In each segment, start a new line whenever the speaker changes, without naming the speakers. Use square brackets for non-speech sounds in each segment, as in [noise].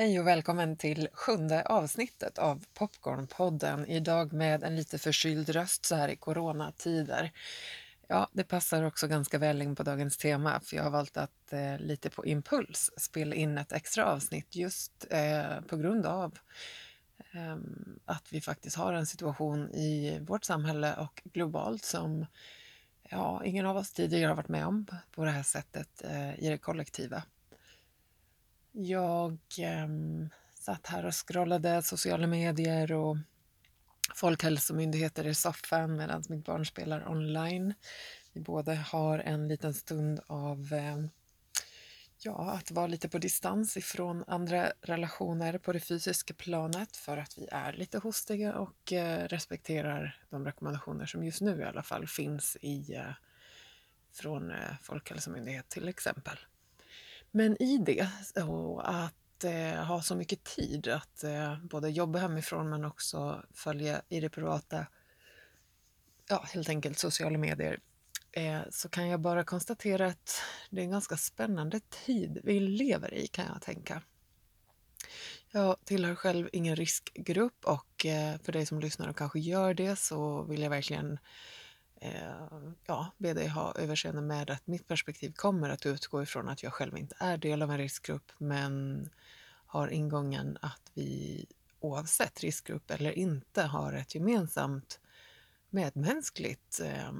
Hej och välkommen till sjunde avsnittet av Popcornpodden. Idag med en lite förkyld röst så här i coronatider. Ja, det passar också ganska väl in på dagens tema för jag har valt att eh, lite på impuls spela in ett extra avsnitt just eh, på grund av eh, att vi faktiskt har en situation i vårt samhälle och globalt som ja, ingen av oss tidigare har varit med om på det här sättet eh, i det kollektiva. Jag eh, satt här och scrollade sociala medier och folkhälsomyndigheter i soffan medan mitt barn spelar online. Vi båda har en liten stund av eh, ja, att vara lite på distans ifrån andra relationer på det fysiska planet för att vi är lite hostiga och eh, respekterar de rekommendationer som just nu i alla fall finns i, eh, från eh, Folkhälsomyndigheten till exempel. Men i det, och att eh, ha så mycket tid att eh, både jobba hemifrån men också följa i det privata, ja helt enkelt sociala medier, eh, så kan jag bara konstatera att det är en ganska spännande tid vi lever i kan jag tänka. Jag tillhör själv ingen riskgrupp och eh, för dig som lyssnar och kanske gör det så vill jag verkligen Eh, ja, be dig ha överseende med att mitt perspektiv kommer att utgå ifrån att jag själv inte är del av en riskgrupp men har ingången att vi oavsett riskgrupp eller inte har ett gemensamt medmänskligt eh,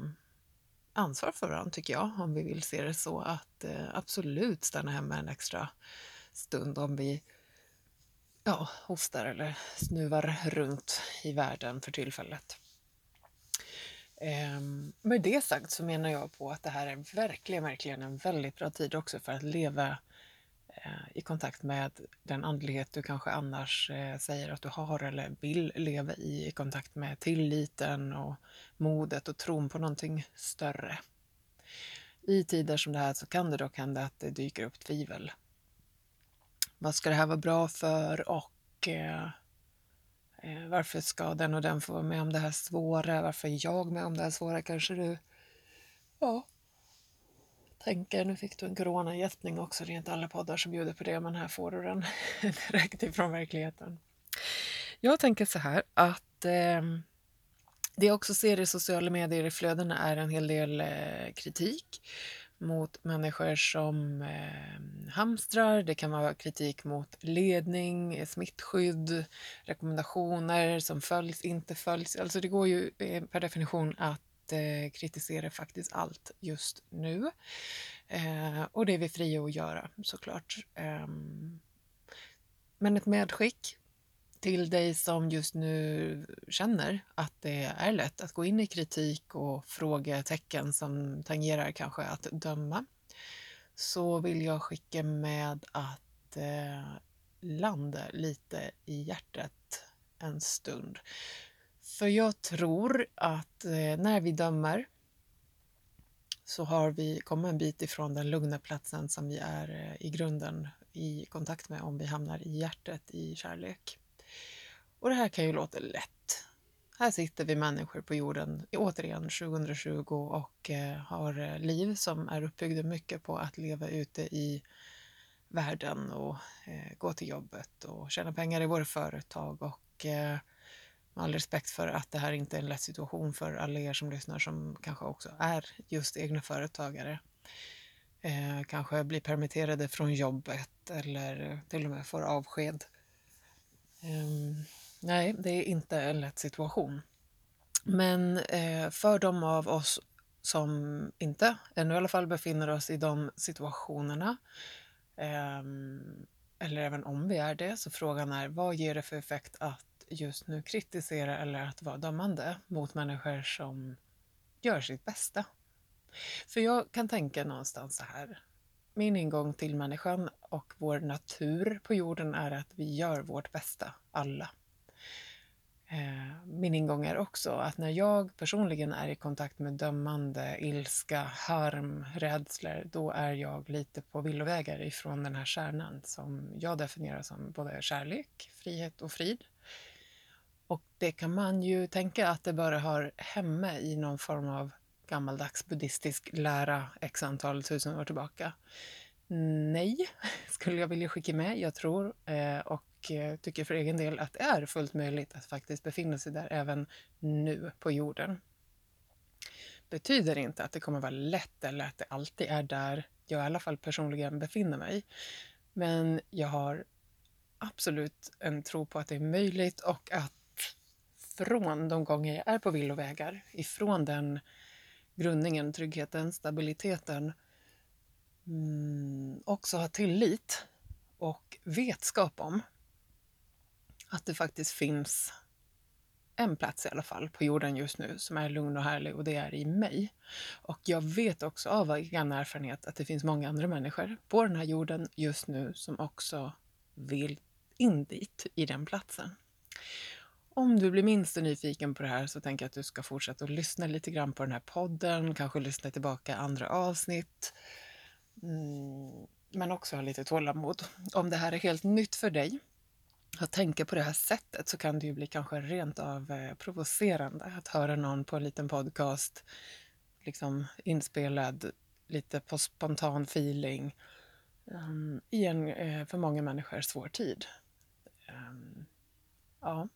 ansvar för varandra tycker jag, om vi vill se det så att eh, absolut stanna hemma en extra stund om vi ja, hostar eller snuvar runt i världen för tillfället. Ehm, med det sagt så menar jag på att det här är verkligen, verkligen en väldigt bra tid också för att leva eh, i kontakt med den andlighet du kanske annars eh, säger att du har eller vill leva i, i kontakt med tilliten och modet och tron på någonting större. I tider som det här så kan det dock hända att det dyker upp tvivel. Vad ska det här vara bra för och Eh, Eh, varför ska den och den få vara med om det här svåra? Varför är jag med om det här svåra? Kanske du ja, tänker. Nu fick du en coronagäspning också. Det är inte alla poddar som bjuder på det, men här får du den [laughs] direkt ifrån verkligheten. Jag tänker så här att eh, det jag också ser i sociala medier i flödena är en hel del eh, kritik mot människor som eh, hamstrar. Det kan vara kritik mot ledning, smittskydd, rekommendationer som följs, inte följs. Alltså det går ju eh, per definition att eh, kritisera faktiskt allt just nu. Eh, och det är vi fria att göra såklart. Ehm, men ett medskick till dig som just nu känner att det är lätt att gå in i kritik och frågetecken som tangerar kanske att döma så vill jag skicka med att eh, landa lite i hjärtat en stund. För jag tror att eh, när vi dömer så har vi kommit en bit ifrån den lugna platsen som vi är eh, i grunden i kontakt med om vi hamnar i hjärtat i kärlek. Och det här kan ju låta lätt. Här sitter vi människor på jorden återigen 2020 och eh, har eh, liv som är uppbyggda mycket på att leva ute i världen och eh, gå till jobbet och tjäna pengar i våra företag och med all respekt för att det här inte är en lätt situation för alla er som lyssnar som kanske också är just egna företagare. Eh, kanske blir permitterade från jobbet eller till och med får avsked. Ehm, Nej, det är inte en lätt situation. Men eh, för de av oss som inte, ännu i alla fall, befinner oss i de situationerna eh, eller även om vi är det, så frågan är vad ger det för effekt att just nu kritisera eller att vara dömande mot människor som gör sitt bästa? För jag kan tänka någonstans så här. Min ingång till människan och vår natur på jorden är att vi gör vårt bästa, alla. Eh, min ingång är också att när jag personligen är i kontakt med dömande, ilska, harm, rädslor, då är jag lite på villovägar ifrån den här kärnan som jag definierar som både kärlek, frihet och frid. Och det kan man ju tänka att det bara hör hemma i någon form av gammaldags buddhistisk lära x antal tusen år tillbaka. Nej, [laughs] skulle jag vilja skicka med. Jag tror eh, och eh, tycker för egen del att det är fullt möjligt att faktiskt befinna sig där även nu på jorden. Betyder inte att det kommer vara lätt eller att det alltid är där jag i alla fall personligen befinner mig. Men jag har absolut en tro på att det är möjligt och att från de gånger jag är på villovägar, ifrån den grundningen, tryggheten, stabiliteten, mm, också ha tillit och vetskap om att det faktiskt finns en plats i alla fall på jorden just nu som är lugn och härlig och det är i mig. Och jag vet också av egen erfarenhet att det finns många andra människor på den här jorden just nu som också vill in dit, i den platsen. Om du blir minst nyfiken på det här så tänker jag att du ska fortsätta att lyssna lite grann på den här podden, kanske lyssna tillbaka andra avsnitt. Mm, men också ha lite tålamod. Om det här är helt nytt för dig att tänka på det här sättet så kan det ju bli kanske rent av eh, provocerande att höra någon på en liten podcast liksom inspelad lite på spontan feeling um, i en eh, för många människor svår tid. Um, ja.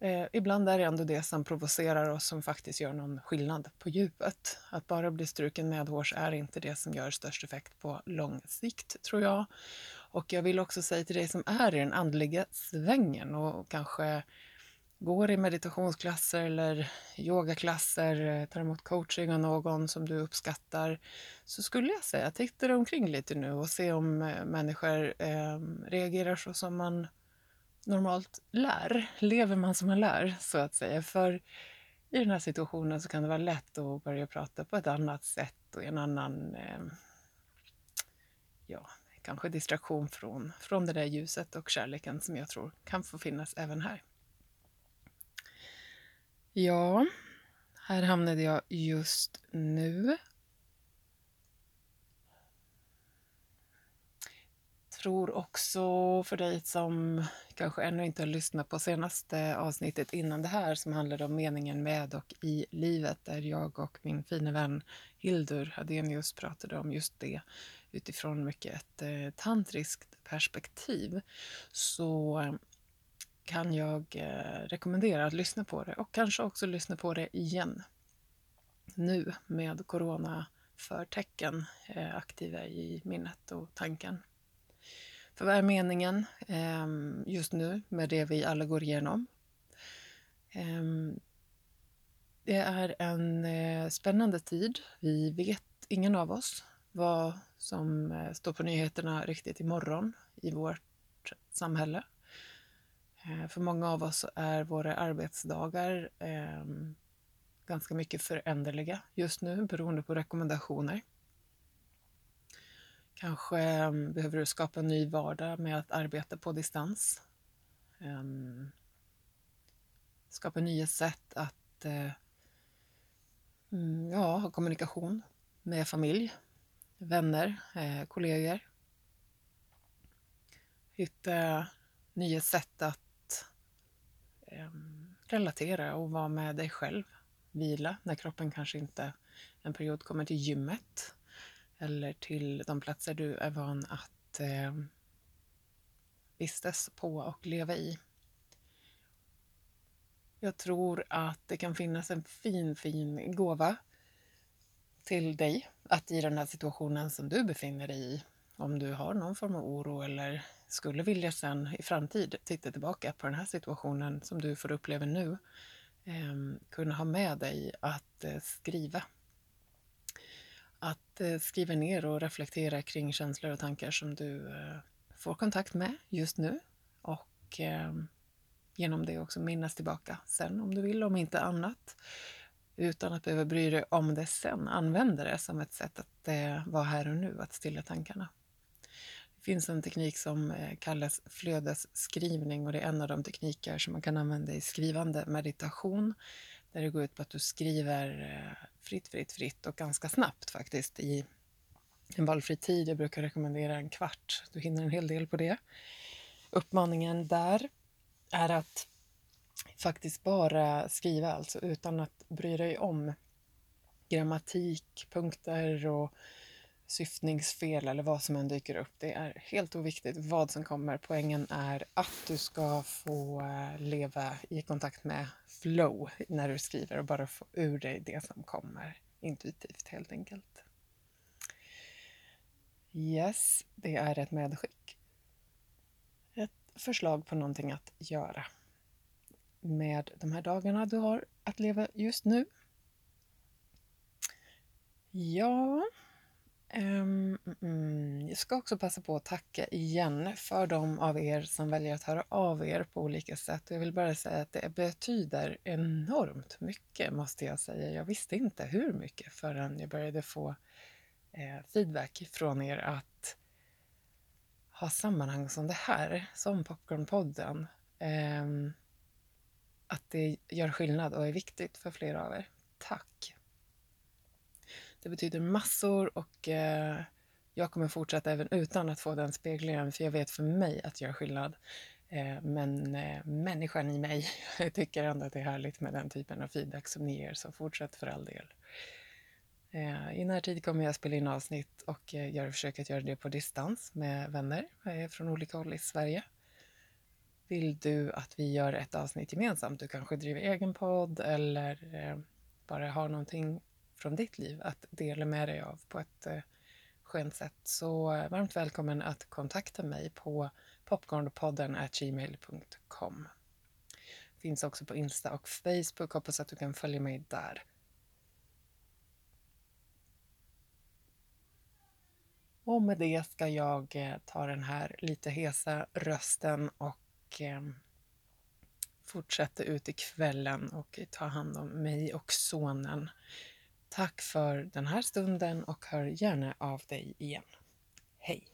Eh, ibland är det ändå det som provocerar oss som faktiskt gör någon skillnad på djupet. Att bara bli struken medhårs är inte det som gör störst effekt på lång sikt, tror jag. Och jag vill också säga till dig som är i den andliga svängen och kanske går i meditationsklasser eller yogaklasser, eh, tar emot coaching av någon som du uppskattar, så skulle jag säga titta dig omkring lite nu och se om eh, människor eh, reagerar så som man normalt lär. Lever man som man lär, så att säga. För i den här situationen så kan det vara lätt att börja prata på ett annat sätt och i en annan eh, ja, kanske distraktion från, från det där ljuset och kärleken som jag tror kan få finnas även här. Ja, här hamnade jag just nu. tror också för dig som kanske ännu inte har lyssnat på senaste avsnittet innan det här som handlade om meningen med och i livet där jag och min fina vän Hildur Hadenius pratade om just det utifrån mycket ett eh, tantriskt perspektiv så kan jag eh, rekommendera att lyssna på det och kanske också lyssna på det igen nu med coronaförtecken eh, aktiva i minnet och tanken. För vad är meningen eh, just nu med det vi alla går igenom? Eh, det är en eh, spännande tid. Vi vet, ingen av oss, vad som eh, står på nyheterna riktigt imorgon i vårt samhälle. Eh, för många av oss är våra arbetsdagar ehm, ganska mycket föränderliga just nu beroende på rekommendationer. Kanske ehm, behöver du skapa en ny vardag med att arbeta på distans. Ehm, skapa nya sätt att eh, mm, ja, ha kommunikation med familj, vänner, eh, kollegor. Hitta nya sätt att eh, relatera och vara med dig själv. Vila när kroppen kanske inte en period kommer till gymmet eller till de platser du är van att eh, vistas på och leva i. Jag tror att det kan finnas en fin, fin gåva till dig att i den här situationen som du befinner dig i, om du har någon form av oro eller skulle vilja sen i framtid titta tillbaka på den här situationen som du får uppleva nu, eh, kunna ha med dig att eh, skriva. Att eh, skriva ner och reflektera kring känslor och tankar som du eh, får kontakt med just nu och ehm, genom det också minnas tillbaka sen om du vill, om inte annat utan att behöva bry dig om det sen. Använda det som ett sätt att eh, vara här och nu, att stilla tankarna. Det finns en teknik som eh, kallas flödesskrivning och det är en av de tekniker som man kan använda i skrivande meditation. Där det går ut på att du skriver eh, fritt, fritt, fritt och ganska snabbt faktiskt i en valfri tid. Jag brukar rekommendera en kvart. Du hinner en hel del på det. Uppmaningen där är att faktiskt bara skriva alltså utan att bry dig om grammatik, punkter och syftningsfel eller vad som än dyker upp. Det är helt oviktigt vad som kommer. Poängen är att du ska få eh, leva i kontakt med flow när du skriver och bara få ur dig det som kommer intuitivt helt enkelt. Yes, det är ett medskick. Ett förslag på någonting att göra med de här dagarna du har att leva just nu. Ja, um, mm, jag ska också passa på att tacka igen för de av er som väljer att höra av er på olika sätt. Jag vill bara säga att det betyder enormt mycket, måste jag säga. Jag visste inte hur mycket förrän jag började få eh, feedback från er att ha sammanhang som det här, som Popcornpodden, eh, att det gör skillnad och är viktigt för flera av er. Tack! Det betyder massor och eh, jag kommer fortsätta även utan att få den speglingen för jag vet för mig att det gör skillnad. Eh, men eh, människan i mig [laughs] tycker ändå att det är härligt med den typen av feedback som ni ger, så fortsätt för all del. Eh, I närtid kommer jag spela in avsnitt och eh, försöker att göra det på distans med vänner eh, från olika håll i Sverige. Vill du att vi gör ett avsnitt gemensamt? Du kanske driver egen podd eller eh, bara har någonting från ditt liv att dela med dig av på ett eh, skönt sätt. Så eh, varmt välkommen att kontakta mig på popcornpodden gmail.com. Finns också på Insta och Facebook. Hoppas att du kan följa mig där. Och med det ska jag ta den här lite hesa rösten och eh, fortsätta ut i kvällen och ta hand om mig och sonen. Tack för den här stunden och hör gärna av dig igen. Hej!